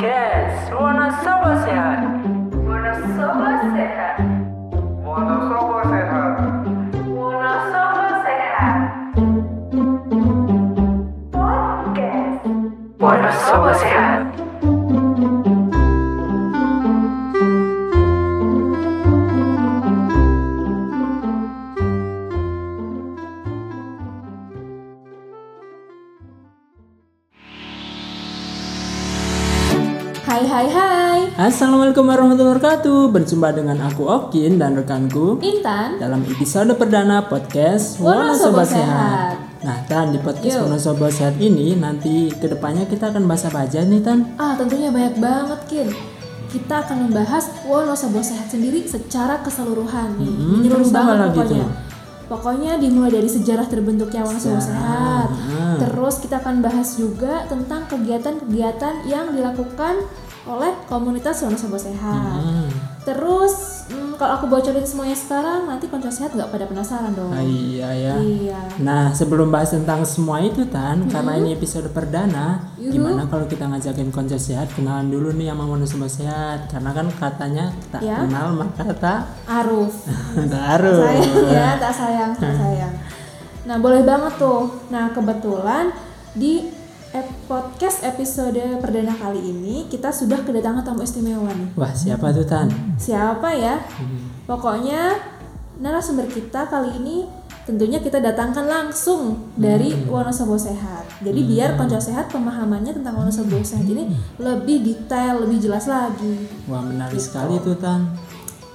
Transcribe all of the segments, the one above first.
Podcast Wonosobo Sehat. Wonosobo Sehat. Assalamualaikum warahmatullahi wabarakatuh Berjumpa dengan aku Okin dan rekanku Intan Dalam episode perdana podcast Wonosobo Wonosobo Sehat. Nah Tan di podcast Yuk. Wonosobo Sehat ini Nanti ke depannya kita akan bahas apa aja nih Tan Ah tentunya banyak banget Kin Kita akan membahas Wonosobo Sehat sendiri secara keseluruhan Hmm, Menyeluruh banget pokoknya tuh? Pokoknya dimulai dari sejarah terbentuknya Wonosobo Sehat. Sehat Hmm. Terus kita akan bahas juga tentang kegiatan-kegiatan yang dilakukan oleh komunitas Wonosobo Sehat. Hmm. Terus hmm, kalau aku bocorin semuanya sekarang Nanti konco sehat nggak pada penasaran dong. Ah, Iya ya. Iya. Nah sebelum bahas tentang semua itu Tan Karena ini episode perdana Yuhu. Gimana kalau kita ngajakin konco sehat? Kenalan dulu nih sama Wonosobo Sehat Karena kan katanya tak Ya. kenal maka tak Aruf. Taruh sayang ya tak sayang tak sayang. Nah boleh banget tuh. Nah kebetulan di podcast episode perdana kali ini kita sudah kedatangan tamu istimewa nih. Wah siapa tuh Tan? siapa ya? Pokoknya narasumber kita kali ini tentunya kita datangkan langsung dari Wonosobo Sehat. Jadi biar konco sehat pemahamannya tentang Wonosobo Sehat ini lebih detail lebih jelas lagi. Wah menarik sekali tuh Tan.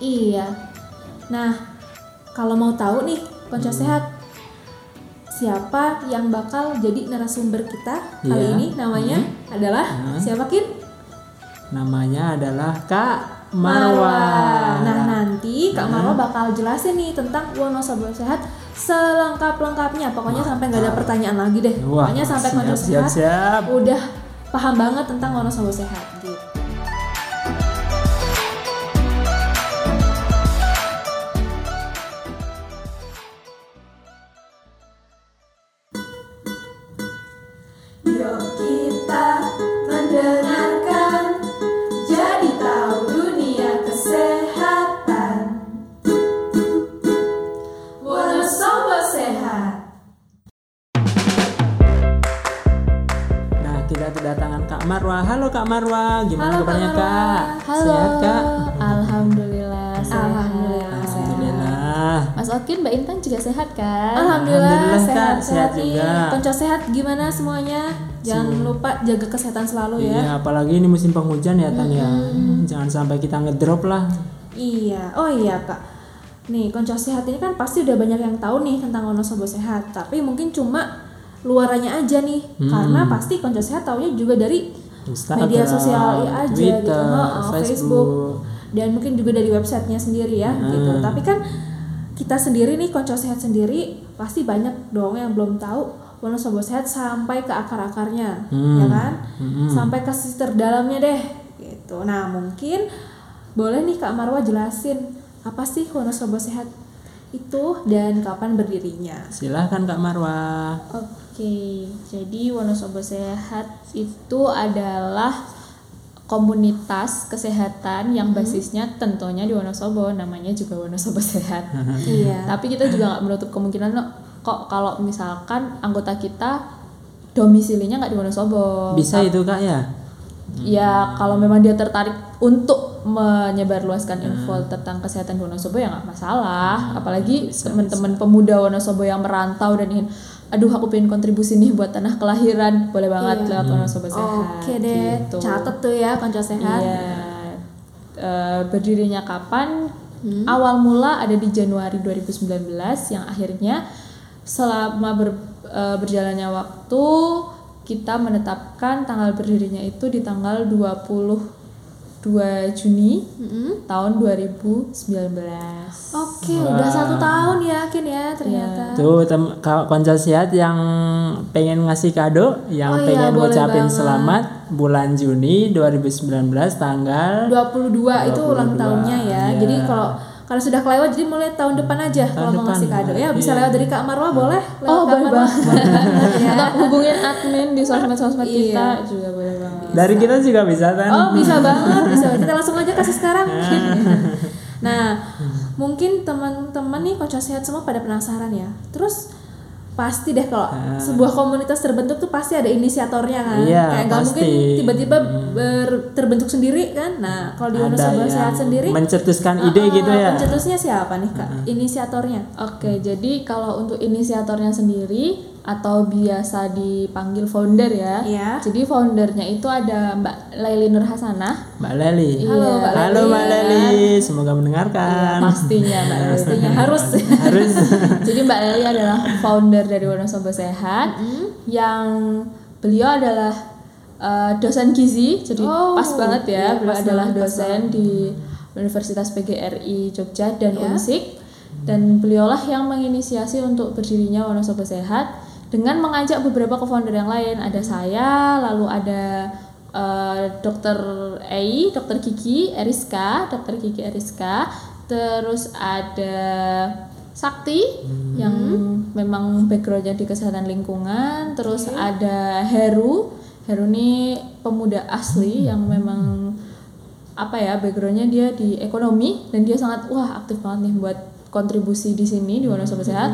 Iya. Nah, kalau mau tahu nih, konco Hmm. sehat, siapa yang bakal jadi narasumber kita kali Iya. ini? Namanya adalah siapa Kin? Namanya adalah Kak Marwa. Nah, nanti Kak Marwa bakal jelasin nih tentang Wonosobo Sehat selengkap-lengkapnya. Pokoknya sampai nggak ada pertanyaan lagi deh. Wah, Pokoknya sampai siap, siap, sehat siap. udah paham banget tentang Wonosobo Sehat gitu. Konco sehat gimana semuanya? Jangan lupa jaga kesehatan selalu ya. Iya, apalagi ini musim penghujan ya Tan ya. Jangan sampai kita ngedrop lah. Iya, oh iya kak. Nih, konco sehat ini kan pasti udah banyak yang tahu nih tentang Wonosobo Sehat. Tapi mungkin cuma luarannya aja nih, Hmm. karena pasti konco sehat taunya juga dari Instagram, media sosial aja Twitter, gitu, Heeh, Facebook. Facebook, dan mungkin juga dari websitenya sendiri ya, gitu. Tapi kan kita sendiri nih konco sehat sendiri pasti banyak dong yang belum tahu Wonosobo Sehat sampai ke akar-akarnya, Hmm. ya kan? Sampai ke sisi terdalamnya deh, gitu. Nah mungkin boleh nih Kak Marwa jelasin apa sih Wonosobo Sehat itu dan kapan berdirinya? Silahkan Kak Marwa. Oke, jadi Wonosobo Sehat itu adalah komunitas kesehatan yang basisnya tentunya di Wonosobo, namanya juga Wonosobo Sehat. iya. Tapi kita juga nggak menutup kemungkinan loh, kok kalau misalkan anggota kita domisilinya nggak di Wonosobo. Bisa itu Kak ya? Ya kalau memang dia tertarik untuk menyebarluaskan info tentang kesehatan di Wonosobo ya nggak masalah. Apalagi teman-teman pemuda Wonosobo yang merantau dan ingin, aduh aku pengen kontribusi nih buat tanah kelahiran, boleh banget lewat Wonosobo Sehat. Oke deh, gitu. catet tuh ya konco sehat. Iya. Eh, berdirinya kapan? Awal mula ada di Januari 2019 yang akhirnya selama ber- eh, berjalannya waktu kita menetapkan tanggal berdirinya itu di tanggal 22 Juni tahun 2019. Oke, udah satu tahun ya, Kin ya ternyata. Tuh tem kalau konco sehat yang pengen ngasih kado, yang Oh iya, pengen boleh ngucapin banget. selamat bulan Juni 2019 tanggal 22 itu ulang 22, tahunnya ya. iya. Jadi kalau karena sudah kelewat jadi mulai tahun depan aja kalau mau depan, ngasih kado ya bisa iya. lewat dari Kak Marwa boleh lewat Oh, Kak boleh Marwa. ya. Atau hubungin admin di sosmed-sosmed Iya. kita juga boleh. Dari kita juga bisa kan? Oh bisa banget, bisa. Kita langsung aja kasih sekarang. nah, mungkin teman-teman nih kocok sehat semua pada penasaran ya. Terus pasti deh kalau sebuah komunitas terbentuk tuh pasti ada inisiatornya kan. Iya, Kayak nggak mungkin tiba-tiba ber- terbentuk sendiri kan. Nah, kalau di Wonosobo yang Sehat sendiri mencetuskan uh, ide uh, gitu ya. Pencetusnya siapa nih Kak? Inisiatornya. Oke, jadi kalau untuk inisiatornya sendiri atau biasa dipanggil founder ya. Iya. Jadi foundernya itu ada Mbak Laili Nur Hasanah. Mbak Leli. Halo, Mbak Halo Leli. Mbak Leli, semoga mendengarkan. Pastinya Mbak Leli. Pastinya harus. Harus. Jadi Mbak Leli adalah founder dari Wonosobo Sehat yang beliau adalah uh, dosen gizi, jadi Oh, pas banget ya. iya, beliau adalah dosen di Universitas PGRI Jogja dan Iya. Unsik. Dan beliaulah yang menginisiasi untuk berdirinya Wonosobo Sehat dengan mengajak beberapa co-founder yang lain. Ada saya, lalu ada uh, Dokter Ei, Dokter Kiki Eriska, Dokter Kiki Eriska, terus ada Sakti yang memang backgroundnya di kesehatan lingkungan, terus ada Heru, Heru ini pemuda asli yang memang apa ya backgroundnya dia di ekonomi dan dia sangat wah aktif banget nih buat kontribusi di sini di Wonosobo Sehat.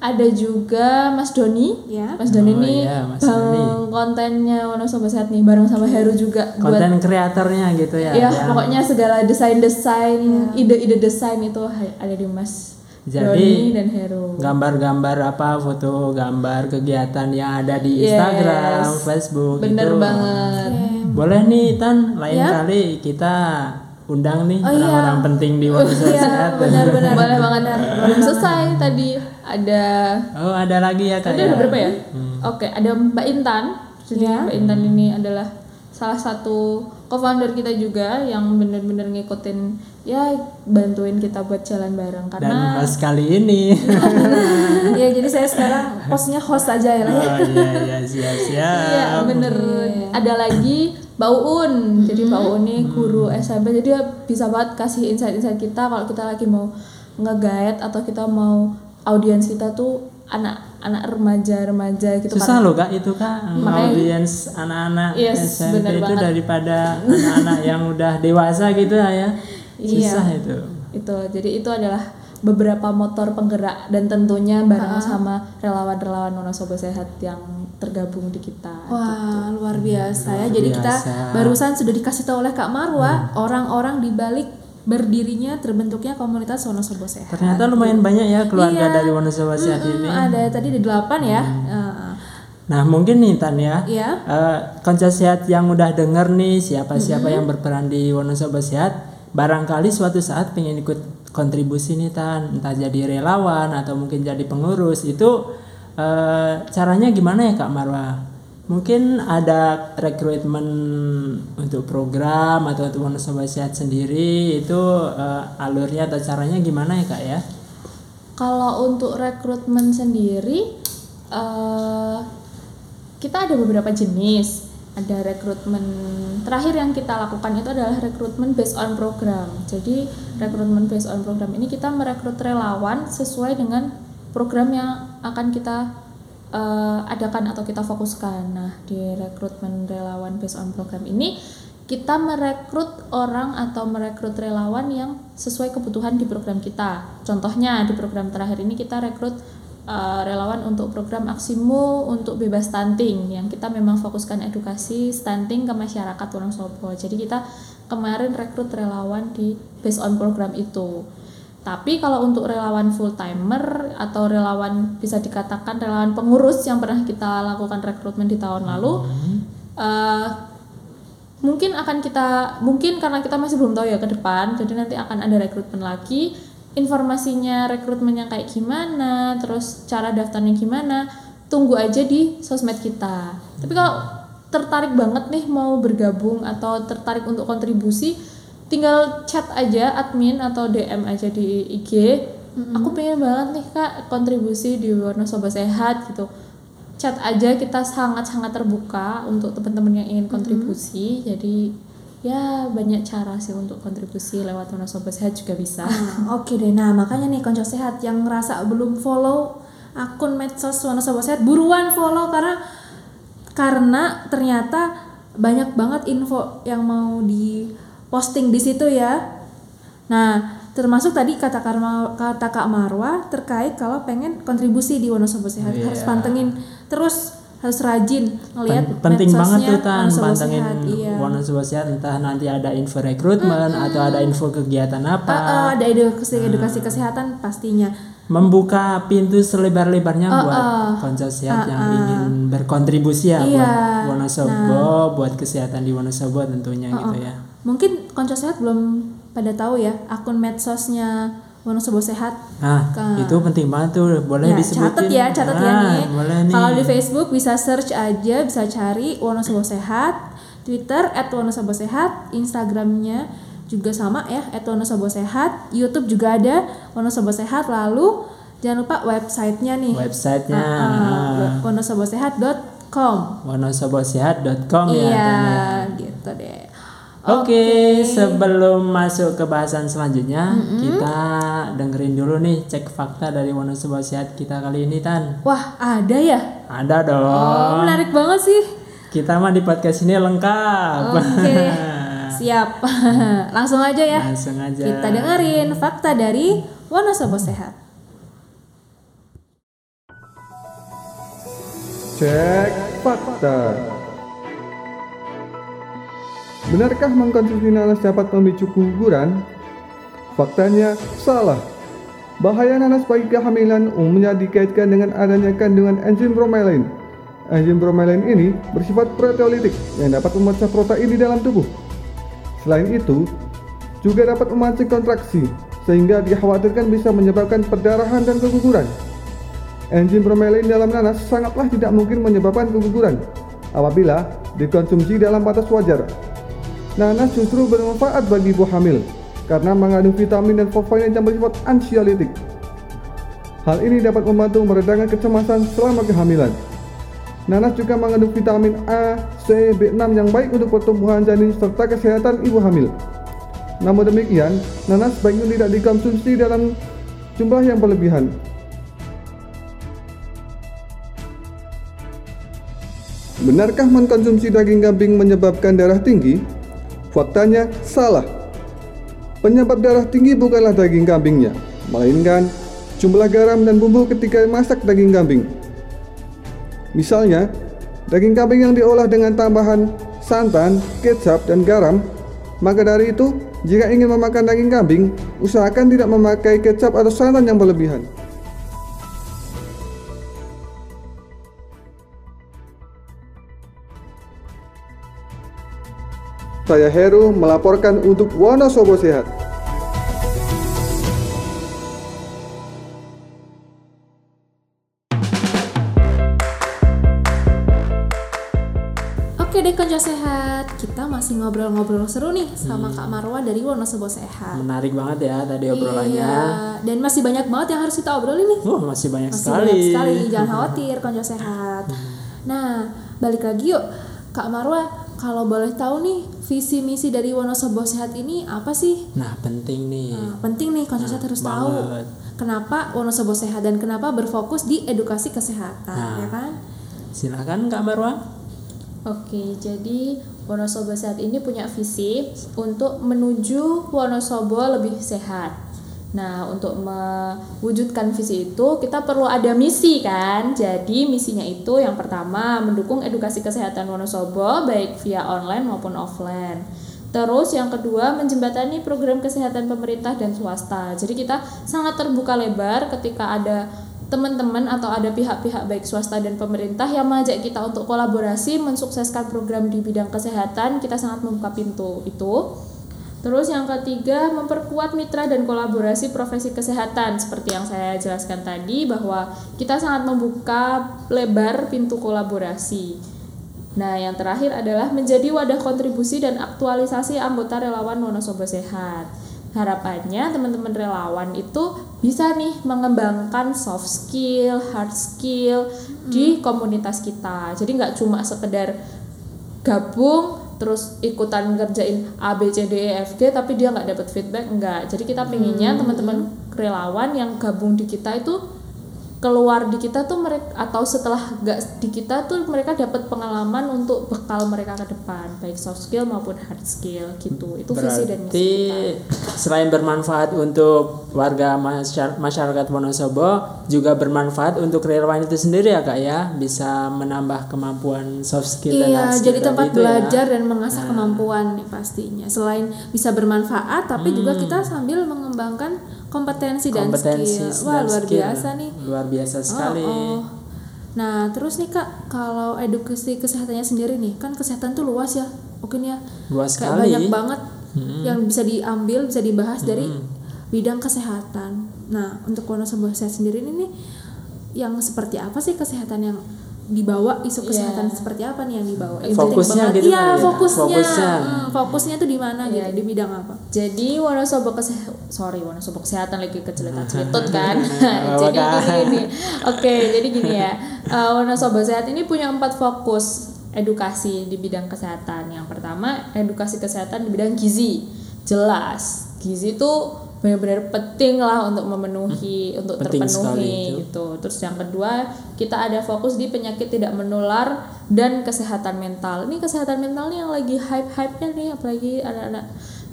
Ada juga Mas Doni. Ya. Mas Doni Oh ini iya, Mas bang Doni. kontennya Wonosobo Sehat nih bareng sama Heru juga buat Konten kreatornya gitu ya. Iya, yang- pokoknya segala desain-desain, ide-ide desain itu ada di Mas Jadi, Doni dan Heru. gambar-gambar apa foto gambar kegiatan yang ada di Yes. Instagram, Facebook Bener gitu. banget. Boleh nih Tan, lain Ya. kali kita undang nih Oh, iya. orang-orang penting di Wonosobo Sehat. Benar-benar. Boleh banget. Belum selesai tadi ada Oh, ada lagi ya Kak ada ya? berapa ya? Oke, ada Mbak Intan. Jadi Ya. Mbak Intan ini adalah salah satu co-founder kita juga yang bener-bener ngikutin ya bantuin kita buat jalan bareng Dan karena host kali ini. Iya, jadi saya sekarang hostnya host aja ya lah ya. oh iya iya siap-siap. Iya bener Ada lagi Mbak Uun Jadi Mbak Uun ini guru SMP Jadi dia bisa banget kasih insight-insight kita Kalau kita lagi mau nge-guide Atau kita mau audiens kita tuh Anak-anak remaja-remaja gitu Susah kan loh kak itu kak Makanya- audiens anak-anak Yes, SMP itu banget. daripada anak-anak yang udah dewasa gitu lah ya. Susah Iya. itu. Itu Jadi itu adalah beberapa motor penggerak Dan tentunya bareng sama relawan-relawan Wonosobo Sehat Yang tergabung di kita Wah, luar biasa ya. Luar Jadi kita barusan sudah dikasih tahu oleh Kak Marwa, orang-orang di balik berdirinya terbentuknya komunitas Wonosobo Sehat. Ternyata lumayan banyak ya keluarga Iya. dari Wonosobo Sehat Hmm, ini. ada tadi ada delapan ya. Heeh. Nah mungkin nih Tan ya, Iya. eh, konco sehat yang udah denger nih siapa-siapa yang berperan di Wonosobo Sehat, barangkali suatu saat pengen ikut kontribusi nih Tan, entah jadi relawan atau mungkin jadi pengurus itu eh, caranya gimana ya Kak Marwa? Mungkin ada rekrutmen untuk program atau untuk Wonosobo Sehat sendiri itu eh, alurnya atau caranya gimana ya Kak ya? Kalau untuk rekrutmen sendiri, eh, kita ada beberapa jenis. Ada rekrutmen terakhir yang kita lakukan itu adalah rekrutmen based on program. Jadi rekrutmen based on program ini kita merekrut relawan sesuai dengan program yang akan kita eh, adakan atau kita fokuskan. Nah di rekrutmen relawan based on program ini kita merekrut orang atau merekrut relawan yang sesuai kebutuhan di program kita. Contohnya di program terakhir ini kita rekrut uh, relawan untuk program Aksimu untuk bebas stunting yang kita memang fokuskan edukasi stunting ke masyarakat Wonosobo. Jadi kita kemarin rekrut relawan di based on program itu. Tapi kalau untuk relawan full timer atau relawan bisa dikatakan relawan pengurus yang pernah kita lakukan rekrutmen di tahun lalu, eh, mungkin akan kita mungkin karena kita masih belum tahu ya ke depan jadi nanti akan ada rekrutmen lagi informasinya rekrutmennya kayak gimana terus cara daftarnya gimana tunggu aja di sosmed kita. Tapi kalau tertarik banget nih mau bergabung atau tertarik untuk kontribusi tinggal chat aja admin atau DM aja di IG aku pengen banget nih kak kontribusi di Wonosobo Sehat gitu. Chat aja kita sangat-sangat terbuka untuk teman-teman yang ingin kontribusi jadi ya banyak cara sih untuk kontribusi lewat Wonosobo Sehat juga bisa. Nah, Oke deh, nah makanya nih konco sehat yang ngerasa belum follow akun medsos Wonosobo Sehat buruan follow karena karena ternyata banyak banget info yang mau di posting di situ ya. Nah, termasuk tadi kata Karma, kata Kak Marwa terkait kalau pengen kontribusi di Wonosobo Sehat Iya. harus pantengin terus harus rajin ngelihat Pen- penting banget tuh tan pantengin Sehat, iya. Wonosobo Sehat entah nanti ada info rekrutmen atau ada info kegiatan apa Ah, ah, ada edukasi edukasi kesehatan pastinya. membuka pintu selebar-lebarnya Ah, buat ah. konco sehat yang ingin berkontribusi ya Iya. buat Wonosobo buat kesehatan di Wonosobo tentunya gitu ya Mungkin konco sehat belum pada tahu ya akun medsosnya Wonosobo Sehat. nah Ka- itu penting banget tuh boleh Ya, disebutin catat ya, catat ya Ah, nih. boleh nih Kalau di Facebook bisa search aja, bisa cari Wonosobo Sehat, Twitter @wonosobo sehat, Instagramnya juga sama ya @wonosobo sehat, YouTube juga ada Wonosobo Sehat. Lalu jangan lupa websitenya nih. websitenya Ah, ah, wonosobosehat.com. wonosobosehat.com ya Iya, ya. gitu deh. Oke, sebelum masuk ke bahasan selanjutnya, kita dengerin dulu nih cek fakta dari Wonosobo Sehat kita kali ini Tan. Wah, ada ya? Ada dong. Oh, menarik banget sih. Kita mah di podcast ini lengkap. Oke, siap. Langsung aja ya. Langsung aja. Kita dengerin fakta dari Wonosobo Sehat. Cek fakta. Benarkah mengkonsumsi nanas dapat memicu keguguran? Faktanya salah. Bahaya nanas bagi kehamilan umumnya dikaitkan dengan adanya kandungan enzim bromelain. Enzim bromelain ini bersifat proteolitik yang dapat memecah protein di dalam tubuh. Selain itu, juga dapat memancing kontraksi sehingga dikhawatirkan bisa menyebabkan perdarahan dan keguguran. Enzim bromelain dalam nanas sangatlah tidak mungkin menyebabkan keguguran apabila dikonsumsi dalam batas wajar. Nanas justru bermanfaat bagi ibu hamil karena mengandung vitamin dan flavonoid yang bersifat ansiolitik. Hal ini dapat membantu meredakan kecemasan selama kehamilan. Nanas juga mengandung vitamin A, C, B6 yang baik untuk pertumbuhan janin serta kesehatan ibu hamil. Namun demikian, nanas baiknya tidak dikonsumsi dalam jumlah yang berlebihan. Benarkah mengkonsumsi daging kambing menyebabkan darah tinggi? Faktanya salah. Penyebab darah tinggi bukanlah daging kambingnya, melainkan jumlah garam dan bumbu ketika masak daging kambing. Misalnya, daging kambing yang diolah dengan tambahan santan, kecap, dan garam, maka dari itu, jika ingin memakan daging kambing, usahakan tidak memakai kecap atau santan yang berlebihan. Saya Heru melaporkan untuk Wonosobo Sehat. Oke deh konco sehat, kita masih ngobrol-ngobrol seru nih sama Kak Marwa dari Wonosobo Sehat. Menarik banget ya tadi obrolannya. Iya, dan masih banyak banget yang harus kita obrolin nih. Wah, masih banyak Masih sekali. banyak sekali, jangan khawatir konco sehat. Nah, balik lagi yuk. Kak Marwa, kalau boleh tahu nih visi misi dari Wonosobo Sehat ini apa sih? Nah, penting nih. Nah, penting nih konco sehat harus tahu kenapa Wonosobo Sehat dan kenapa berfokus di edukasi kesehatan, Nah. ya kan? Silakan Kak Marwa. Oke, jadi Wonosobo Sehat ini punya visi untuk menuju Wonosobo lebih sehat. Nah, untuk mewujudkan visi itu kita perlu ada misi kan. Jadi misinya itu yang pertama mendukung edukasi kesehatan Wonosobo baik via online maupun offline. Terus yang kedua menjembatani program kesehatan pemerintah dan swasta. Jadi kita sangat terbuka lebar ketika ada teman-teman atau ada pihak-pihak baik swasta dan pemerintah yang mengajak kita untuk kolaborasi mensukseskan program di bidang kesehatan, kita sangat membuka pintu itu. Terus yang ketiga, memperkuat mitra dan kolaborasi profesi kesehatan seperti yang saya jelaskan tadi bahwa kita sangat membuka lebar pintu kolaborasi. Nah, yang terakhir adalah menjadi wadah kontribusi dan aktualisasi anggota relawan Wonosobo Sehat. Harapannya teman-teman relawan itu bisa nih mengembangkan soft skill, hard skill di komunitas kita. Jadi nggak cuma sekedar gabung terus ikutan ngerjain A B C D E F G tapi dia nggak dapat feedback enggak jadi kita pinginnya teman-teman relawan yang gabung di kita itu keluar di kita tuh mereka atau setelah gak di kita tuh mereka dapat pengalaman untuk bekal mereka ke depan baik soft skill maupun hard skill gitu. Itu visi dan misi Berarti kita. selain bermanfaat untuk warga masyar- masyarakat Wonosobo juga bermanfaat untuk relawan itu sendiri ya kak ya? Bisa menambah kemampuan soft skill dan Iya, hard skill jadi tempat ya. belajar dan mengasah kemampuan nih pastinya. Selain bisa bermanfaat, tapi juga kita sambil mengembangkan kompetensi, Hmm. kompetensi dan skill. Wah, dan luar skill. biasa nih. luar biasa sekali Oh, oh. Nah, terus nih Kak, kalau edukasi kesehatannya sendiri nih, kan kesehatan tuh luas ya. Mungkin ya. luas Kayak sekali banyak banget yang bisa diambil, bisa dibahas dari bidang kesehatan. Nah, untuk Wonosobo Sehat sendiri ini nih yang seperti apa sih kesehatan yang dibawa isu kesehatan seperti apa nih yang dibawa? Yang penting Fokusnya banget. gitu Iya, ya? fokusnya. Fokusnya. Hmm, fokusnya tuh di mana Iya. gitu? Di bidang apa? Jadi Wonosobo kesehatan, sorry Wonosobo kesehatan lagi keceletan celitut kan. Apa, jadi gini, gini. Oke, jadi gini ya. Eh, Wonosobo sehat ini punya empat fokus edukasi di bidang kesehatan. Yang pertama edukasi kesehatan di bidang gizi. Jelas, gizi itu benar-benar penting lah untuk memenuhi, untuk Penting sekali terpenuhi itu. gitu. Terus yang kedua kita ada fokus di penyakit tidak menular dan kesehatan mental. Ini kesehatan mental nih yang lagi hype-hype-nya nih, apalagi anak-anak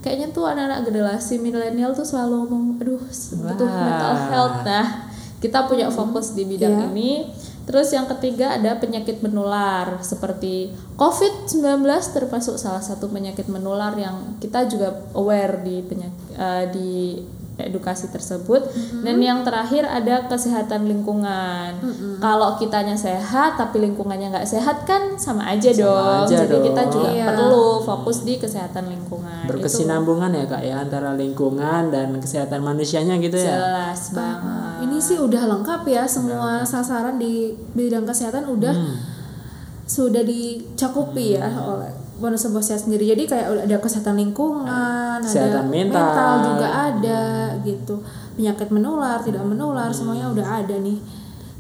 kayaknya tuh anak-anak generasi milenial tuh selalu ngomong, aduh butuh Wah. mental health. Nah, kita punya fokus di bidang Iya. ini. Terus yang ketiga ada penyakit menular seperti COVID-19 termasuk salah satu penyakit menular yang kita juga aware di penyakit di edukasi tersebut. Dan yang terakhir ada kesehatan lingkungan. Kalau kitanya sehat tapi lingkungannya nggak sehat kan sama aja dong. aja jadi kita dong. juga Iya. perlu fokus di kesehatan lingkungan Itu berkesinambungan ya kak ya antara lingkungan dan kesehatan manusianya gitu ya? Jelas banget. Ini sih udah lengkap ya semua sasaran di bidang kesehatan udah Hmm. sudah dicakupi ya oleh Wonosobo Sehat sendiri. Jadi kayak ada kesehatan lingkungan, Kesehatan ada mental. juga ada gitu. Penyakit menular, tidak menular, semuanya udah ada nih.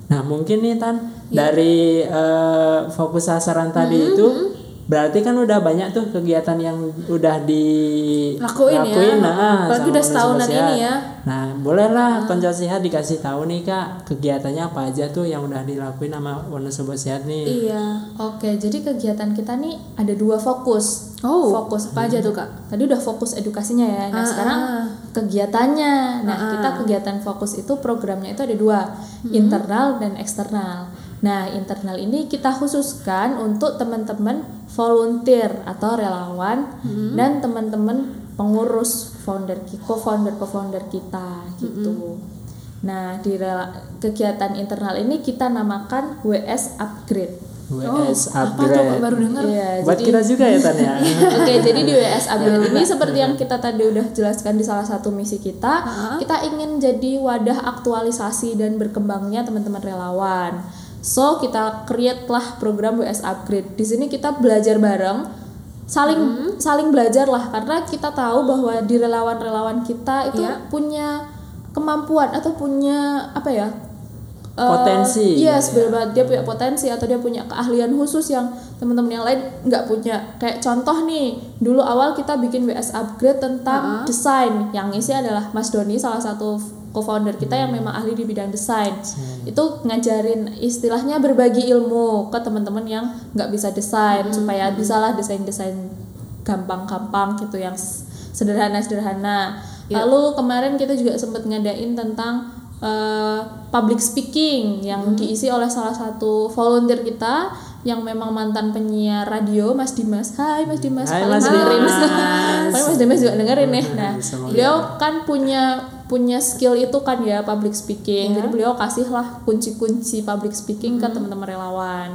Nah mungkin nih Tan Iya. dari eh, fokus sasaran tadi itu berarti kan udah banyak tuh kegiatan yang udah di Lakuin ya. nah, Apalagi sama udah setahunan Sehat. ini ya. Nah bolehlah konco sehat dikasih tahu nih kak kegiatannya apa aja tuh yang udah dilakuin sama Wonosobo Sehat nih. Iya. Oke, jadi kegiatan kita nih ada dua fokus. Oh, fokus apa aja tuh kak? Tadi udah fokus edukasinya ya. Nah, Ah, sekarang ah. kegiatannya. Nah, Ah, kita ah. kegiatan fokus itu programnya itu ada dua, Hmm. internal dan eksternal. Nah, internal ini kita khususkan untuk teman-teman volunteer atau relawan Hmm. dan teman-teman pengurus founder co-founder co-founder kita gitu. Nah, di rela- kegiatan internal ini kita namakan WS Upgrade. WS Oh, apa tuh upgrade. Baru dengar? Iya, Buat jadi- kita juga ya Tan ya. Oke, jadi di WS Upgrade ini seperti yang kita tadi udah jelaskan di salah satu misi kita, kita ingin jadi wadah aktualisasi dan berkembangnya teman-teman relawan. So, kita create lah program WS Upgrade. Di sini kita belajar bareng, saling saling belajar lah karena kita tahu bahwa di relawan-relawan kita itu Iya. punya kemampuan atau punya apa ya? eh, Potensi. Iya, bener banget dia punya potensi atau dia punya keahlian khusus yang teman-teman yang lain nggak punya. Kayak contoh nih, dulu awal kita bikin WS upgrade tentang desain. Yang isi adalah Mas Doni salah satu co-founder kita yang memang ahli di bidang desain. Itu ngajarin istilahnya berbagi ilmu ke teman-teman yang nggak bisa desain supaya bisalah desain-desain gampang-gampang gitu yang sederhana-sederhana. Lalu kemarin kita juga sempat ngadain tentang eh, public speaking yang diisi oleh salah satu volunteer kita yang memang mantan penyiar radio Mas Dimas. Hai Mas Dimas, Hai, paling Mas dengerin. Dimas. Paling Mas Dimas juga dengerin nih. Nah, Semoga. beliau kan punya punya skill itu kan ya public speaking. Jadi beliau kasihlah kunci-kunci public speaking ke teman-teman relawan.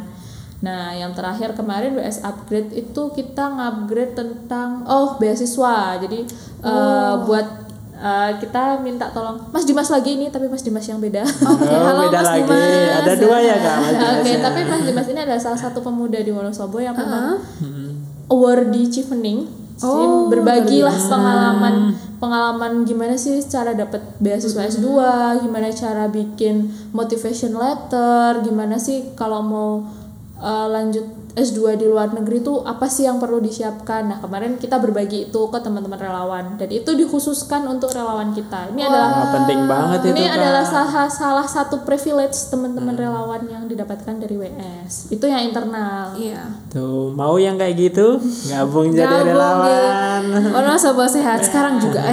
Nah, yang terakhir kemarin WS upgrade itu kita ngupgrade tentang oh beasiswa. Jadi eh, buat eh, kita minta tolong Mas Dimas lagi ini tapi Mas Dimas yang beda. Oke, Oh, halo beda Mas lagi. Dimas. Ada dua ya kak. Mas Dimas Oke, ya? tapi Mas Dimas ini adalah salah satu pemuda di Wonosobo yang memang awardee chevening. Jadi Oh, berbagilah pengalaman pengalaman gimana sih cara dapat beasiswa S2, gimana cara bikin motivation letter, gimana sih kalau mau uh, lanjut S2 di luar negeri tuh apa sih yang perlu disiapkan. Nah, kemarin kita berbagi itu ke teman-teman relawan dan itu dikhususkan untuk relawan kita. Ini adalah Wah, penting banget itu ini adalah salah salah satu privilege teman-teman relawan yang didapatkan dari WS. Itu yang internal. Iya. Tuh, mau yang kayak gitu gabung jadi Gabung relawan. di Ono Sobo Sehat sekarang juga.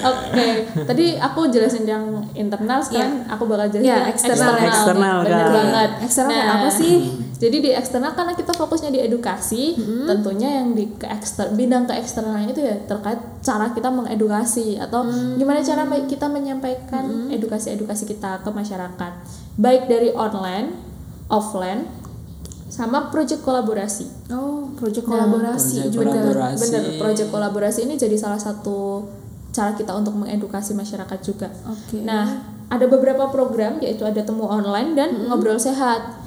Oke, tadi aku jelasin yang internal, sekarang aku bakal jelasin Iya, yang eksternal. eksternal. Eksternal. Bener Kak. banget. Eksternal Nah, apa sih? Jadi di eksternal karena kita fokusnya di edukasi, tentunya yang di ke ekster, bidang ke eksternalnya itu ya terkait cara kita mengedukasi atau gimana cara kita menyampaikan edukasi-edukasi kita ke masyarakat, baik dari online, offline, sama proyek kolaborasi. Oh, proyek Nah, kolaborasi proyek juga. kolaborasi. Bener, proyek kolaborasi ini jadi salah satu cara kita untuk mengedukasi masyarakat juga. Oke. Nah, ada beberapa program yaitu ada temu online dan ngobrol sehat.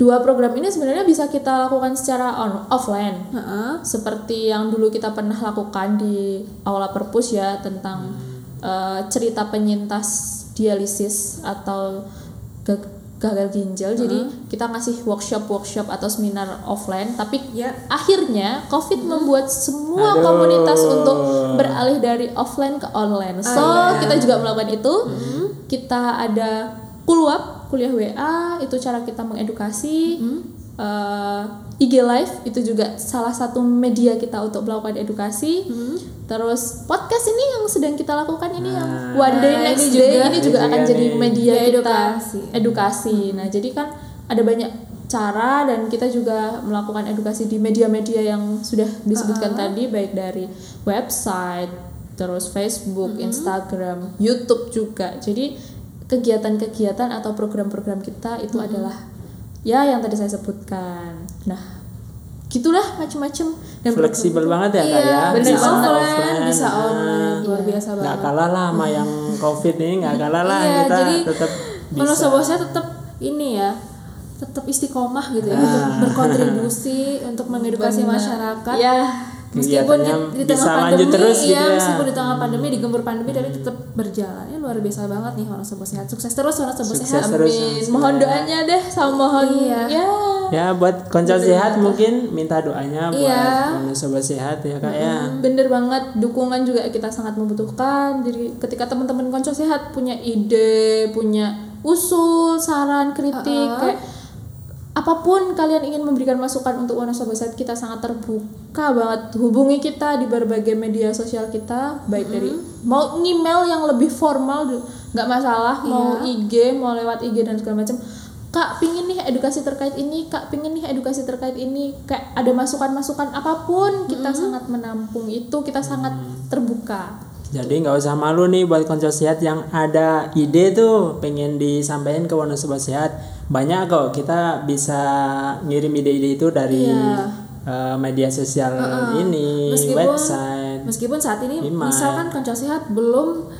Dua program ini sebenarnya bisa kita lakukan secara on offline. Heeh. Seperti yang dulu kita pernah lakukan di Aula Perpus ya tentang eh, cerita penyintas dialisis atau gagal ginjal. Jadi kita ngasih workshop-workshop atau seminar offline, tapi Ya. akhirnya COVID membuat semua Aduh. komunitas untuk beralih dari offline ke online. So, iya. kita juga melakukan itu. Kita ada kuluap, kuliah WA, itu cara kita mengedukasi. Eh, IG Live itu juga salah satu media kita untuk melakukan edukasi. Terus podcast ini yang sedang kita lakukan ini yang One Day Nah, Next ini Day juga- ini juga ini akan juga jadi media Ya, kita edukasi. edukasi. Nah, jadi kan ada banyak cara dan kita juga melakukan edukasi di media-media yang sudah disebutkan tadi baik dari website, terus Facebook, Instagram, YouTube juga. Jadi kegiatan-kegiatan atau program-program kita itu adalah ya yang tadi saya sebutkan. Nah, gitulah macam-macam dan Fleksibel banget ya kak Iya, ya. bener Bisa banget. offline. bisa online, luar Iya. biasa Nggak banget. kalah lah sama yang covid ini nggak kalah lah Iya, kita jadi tetap Kalau bisa. Sobo Sehat tetap ini ya, tetap istiqomah gitu ya, Ah. untuk berkontribusi untuk mengedukasi Benar. masyarakat. Ya, Meskipun di, di tengah bisa pandemi, lanjut terus gitu iya, ya. meskipun di tengah pandemi digempur pandemi tapi tetap berjalan. Ya luar biasa banget nih orang Sobo Sehat. Sukses terus orang Sobo Sukses Sehat. terus. amin. Mohon doanya deh sama mohon Iya. ya. Ya buat konco sehat mungkin minta doanya buat Iya. Anu sobat sehat ya kak ya. Bener banget, dukungan juga kita sangat membutuhkan. Jadi ketika teman-teman konco sehat punya ide, punya usul, saran, kritik, kayak apa pun kalian ingin memberikan masukan untuk Wonosobo Sehat, kita sangat terbuka banget. Hubungi kita di berbagai media sosial kita, baik dari mau email yang lebih formal, nggak masalah, mau IG, mau lewat IG dan segala macam. Kak, pingin nih edukasi terkait ini, Kak, pingin nih edukasi terkait ini, kayak ada masukan-masukan apa pun, kita sangat menampung itu, kita sangat terbuka. Jadi nggak usah malu nih buat konco sehat yang ada ide tuh pengen disampaikan ke Wonosobo Sehat. Banyak kok kita bisa ngirim ide-ide itu dari Iya. eh, media sosial ini, Meskipun website. meskipun saat ini Email. misalkan Konco Sehat belum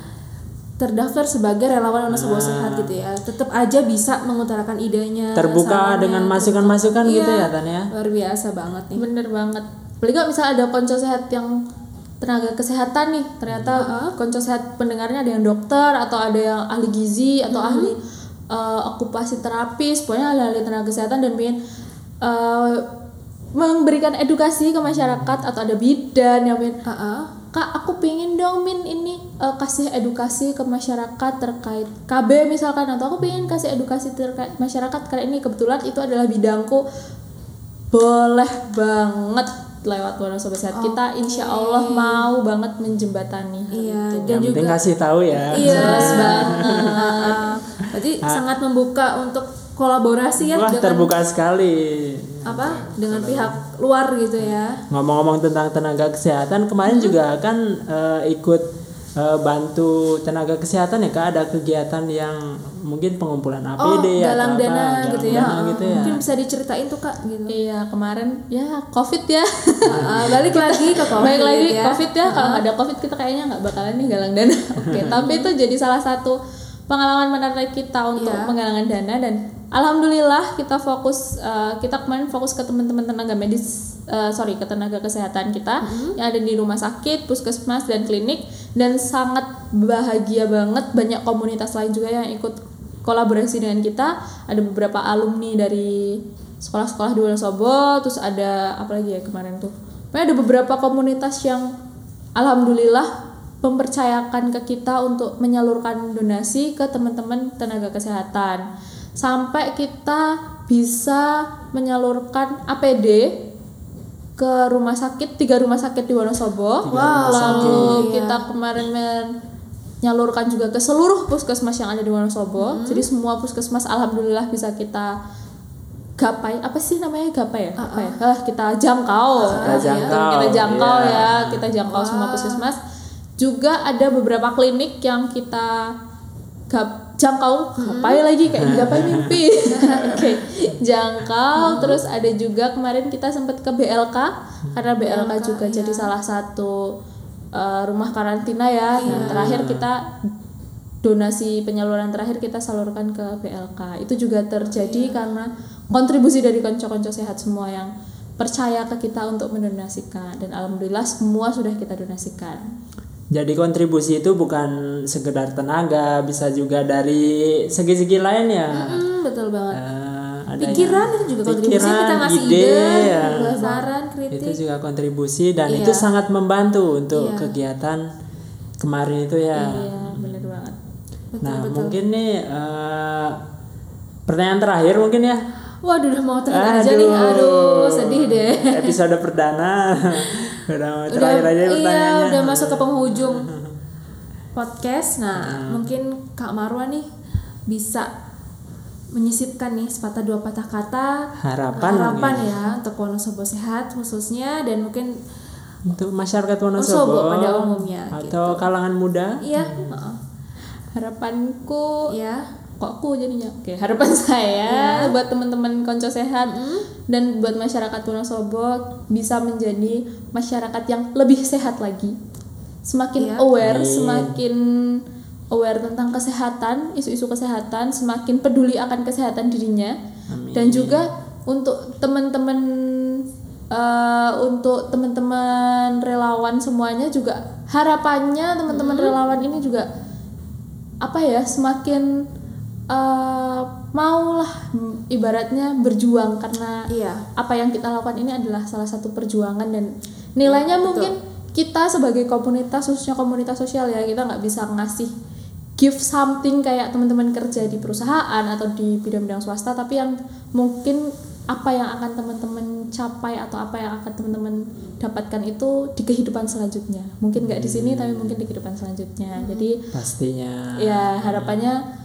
terdaftar sebagai relawan Wonosobo Ah. Sehat gitu ya. Tetap aja bisa mengutarakan idenya. Terbuka sarannya, dengan masukan-masukan gitu Iya, ya Tan ya. Luar biasa banget nih. Bener banget. Apalagi kalau misalnya ada konco sehat yang tenaga kesehatan nih, ternyata konco sehat pendengarnya ada yang dokter atau ada yang ahli gizi atau ahli eh, okupasi terapis, pokoknya ahli-ahli tenaga kesehatan dan ingin eh, memberikan edukasi ke masyarakat atau ada bidan yang ingin Heeh. Kak, aku pingin dong Min ini eh, kasih edukasi ke masyarakat terkait KB misalkan atau aku pingin kasih edukasi terkait masyarakat karena ini kebetulan itu adalah bidangku. Boleh banget lewat Wonosobo Sehat. Kita insya Allah mau banget menjembatani. Iya, itu. dan Yang penting juga kasih tahu ya. Iya. Jelas banget. Heeh. Berarti sangat membuka untuk kolaborasi ya Wah dengan terbuka sekali. apa? Dengan pihak luar gitu ya. Ngomong-ngomong tentang tenaga kesehatan kemarin Hmm. juga kan eh, ikut eh, bantu tenaga kesehatan ya kak ada kegiatan yang mungkin pengumpulan Oh, APD galang atau dana apa, gitu ya. dana gitu ya. Mungkin bisa diceritain tuh Kak gitu. Iya kemarin ya COVID ya. Heeh, balik lagi ke COVID Baik lagi ya. COVID ya. Kalau nggak ada COVID kita kayaknya nggak bakalan nih galang dana. Oke, tapi itu jadi salah satu pengalaman menarik kita untuk Iya. menggalangan dana dan alhamdulillah kita fokus eh, kita kemarin fokus ke teman-teman tenaga medis eh, sorry ke tenaga kesehatan kita yang ada di rumah sakit, puskesmas dan klinik dan sangat bahagia banget banyak komunitas lain juga yang ikut kolaborasi dengan kita. Ada beberapa alumni dari sekolah-sekolah di Wonosobo terus ada apa lagi ya kemarin tuh Pokoknya ada beberapa komunitas yang alhamdulillah mempercayakan ke kita untuk menyalurkan donasi ke teman-teman tenaga kesehatan sampai kita bisa menyalurkan APD ke rumah sakit tiga rumah sakit di Wonosobo. Lalu kita kemarin menyalurkan juga ke seluruh puskesmas yang ada di Wonosobo. Jadi semua puskesmas alhamdulillah bisa kita gapai. Apa sih namanya? Gapai ya? Apa ya? Hah, kita jangkau. Kita jangkau, kita jangkau iya. ya. Kita jangkau semua puskesmas. Juga ada beberapa klinik yang kita gap, jangkau gapai lagi? Kayak gapai mimpi oke jangkau terus ada juga kemarin kita sempat ke BLK karena BLK juga jadi salah satu eh, rumah karantina ya. Nah, terakhir kita donasi penyaluran terakhir kita salurkan ke BLK itu juga terjadi karena kontribusi dari konco-konco sehat semua yang percaya ke kita untuk mendonasikan. Dan alhamdulillah semua sudah kita donasikan Jadi kontribusi itu bukan sekedar tenaga, bisa juga dari segi-segi lain ya. Hmm, betul banget. Eh, adanya Pikiran itu juga kontribusi pikiran, kita ngasih ide, ide, ya. saran, kritik. itu juga kontribusi dan Iya. itu sangat membantu untuk kegiatan kemarin itu ya. iya bener banget nah mungkin nih eh, pertanyaan terakhir mungkin ya Waduh, udah mau terakhir aja nih. Aduh, sedih deh. episode perdana udah terakhir aja iya, pertanyaannya. udah masuk ke penghujung podcast. Nah, mungkin Kak Marwa nih bisa menyisipkan nih sepatah dua patah kata. Harapan harapan ya untuk Wonosobo sehat khususnya dan mungkin untuk masyarakat Wonosobo Wonosobo pada umumnya, atau kalangan muda. Iya, heeh. harapanku ya, kok aku jadinya? Oke harapan saya buat teman-teman konco sehat dan buat masyarakat Wonosobo bisa menjadi masyarakat yang lebih sehat lagi. Semakin aware semakin aware tentang kesehatan isu-isu kesehatan semakin peduli akan kesehatan dirinya. Dan juga untuk teman-teman eh, untuk teman-teman relawan semuanya juga harapannya teman-teman relawan ini juga apa ya semakin eh, maulah ibaratnya berjuang karena Iya. apa yang kita lakukan ini adalah salah satu perjuangan dan nilainya mungkin kita sebagai komunitas khususnya komunitas sosial ya kita nggak bisa ngasih give something kayak teman-teman kerja di perusahaan atau di bidang-bidang swasta tapi yang mungkin apa yang akan teman-teman capai atau apa yang akan teman-teman dapatkan itu di kehidupan selanjutnya. Mungkin nggak di sini tapi mungkin di kehidupan selanjutnya. Jadi pastinya. ya harapannya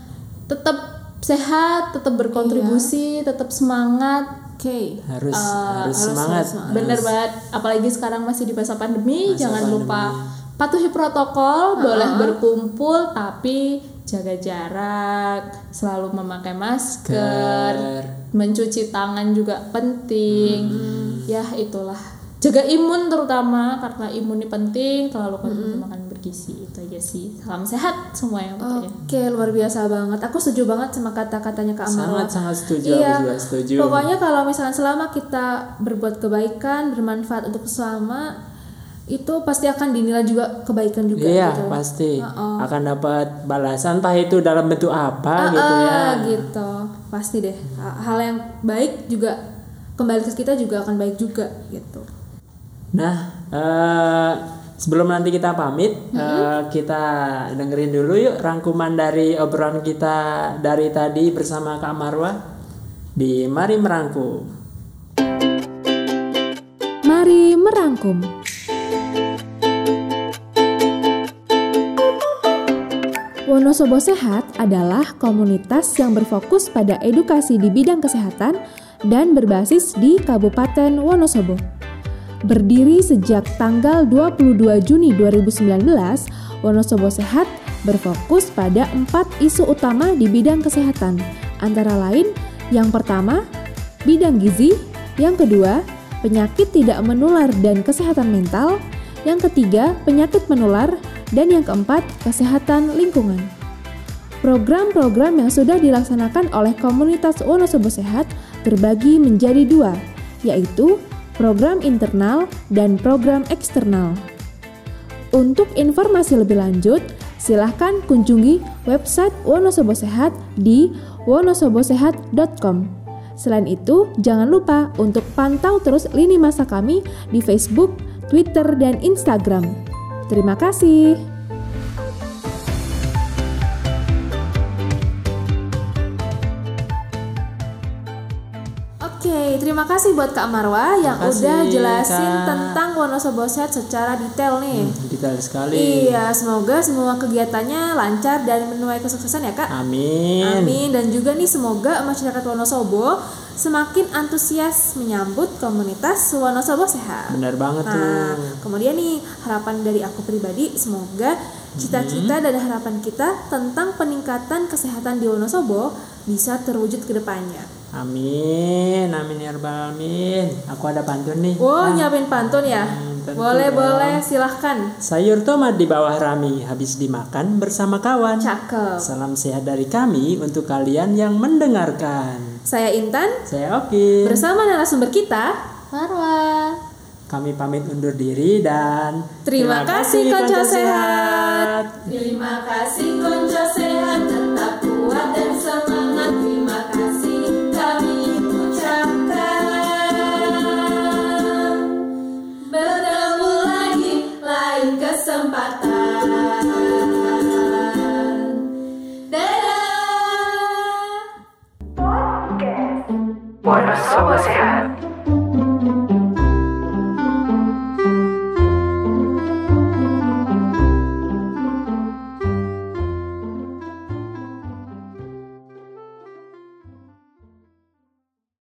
tetap sehat tetap berkontribusi tetap semangat. Oke. harus Eh, harus semangat. bener banget. Apalagi sekarang masih di masa pandemi jangan lupa patuhi protokol boleh berkumpul tapi jaga jarak selalu memakai masker mencuci tangan juga penting. Ya itulah jaga imun terutama karena imun ini penting terlalu konsumsi makanan bergizi itu aja sih salam sehat semua yang Oke, luar biasa banget. Aku setuju banget sama kata-katanya Kak Amarwa. sangat sangat setuju Iya. aku juga setuju Pokoknya kalau misalnya selama kita berbuat kebaikan, bermanfaat untuk sesama, itu pasti akan dinilai juga kebaikan juga iya gitu. pasti akan dapat balasan entah itu dalam bentuk apa gitu ya gitu. Pasti deh. Ha- Hal yang baik juga kembali ke kita juga akan baik juga gitu. Nah, eh, sebelum nanti kita pamit, eh, kita dengerin dulu yuk rangkuman dari obrolan kita dari tadi bersama Kak Marwa di Mari Merangkum. Mari merangkum. Wonosobo Sehat adalah komunitas yang berfokus pada edukasi di bidang kesehatan dan berbasis di Kabupaten Wonosobo. Berdiri sejak tanggal 22 Juni 2019, Wonosobo Sehat berfokus pada empat isu utama di bidang kesehatan, antara lain yang pertama, bidang gizi, yang kedua, penyakit tidak menular dan kesehatan mental, yang ketiga, penyakit menular, dan yang keempat, kesehatan lingkungan. Program-program yang sudah dilaksanakan oleh komunitas Wonosobo Sehat terbagi menjadi dua, yaitu program internal dan program eksternal. Untuk informasi lebih lanjut, silahkan kunjungi website Wonosobo Sehat di wonosobosehat.com. Selain itu, jangan lupa untuk pantau terus lini masa kami di Facebook, Twitter, dan Instagram. Terima kasih. Terima kasih buat Kak Marwa yang kasih, udah jelasin Kak. tentang Wonosobo Sehat secara detail nih. Detail sekali. Iya, semoga semua kegiatannya lancar dan menuai kesuksesan ya Kak. Amin. Amin dan juga nih semoga masyarakat Wonosobo semakin antusias menyambut komunitas Wonosobo Sehat. Benar banget Nah, tuh. kemudian nih harapan dari aku pribadi semoga cita-cita dan harapan kita tentang peningkatan kesehatan di Wonosobo bisa terwujud ke depannya. Amin. Amin ya rabbal alamin. Aku ada pantun nih. Wow, Ah, nyiapin pantun ya? Hmm, tentu boleh, dong. boleh, silahkan. Sayur tomat di bawah rami habis dimakan bersama kawan. Cakep. Salam sehat dari kami untuk kalian yang mendengarkan. Saya Intan, Saya Oki. bersama narasumber kita, Marwa. Kami pamit undur diri dan Terima kasih, Konco Sehat. Terima kasih konco sehat tetap Dadah Wonosobo Sehat.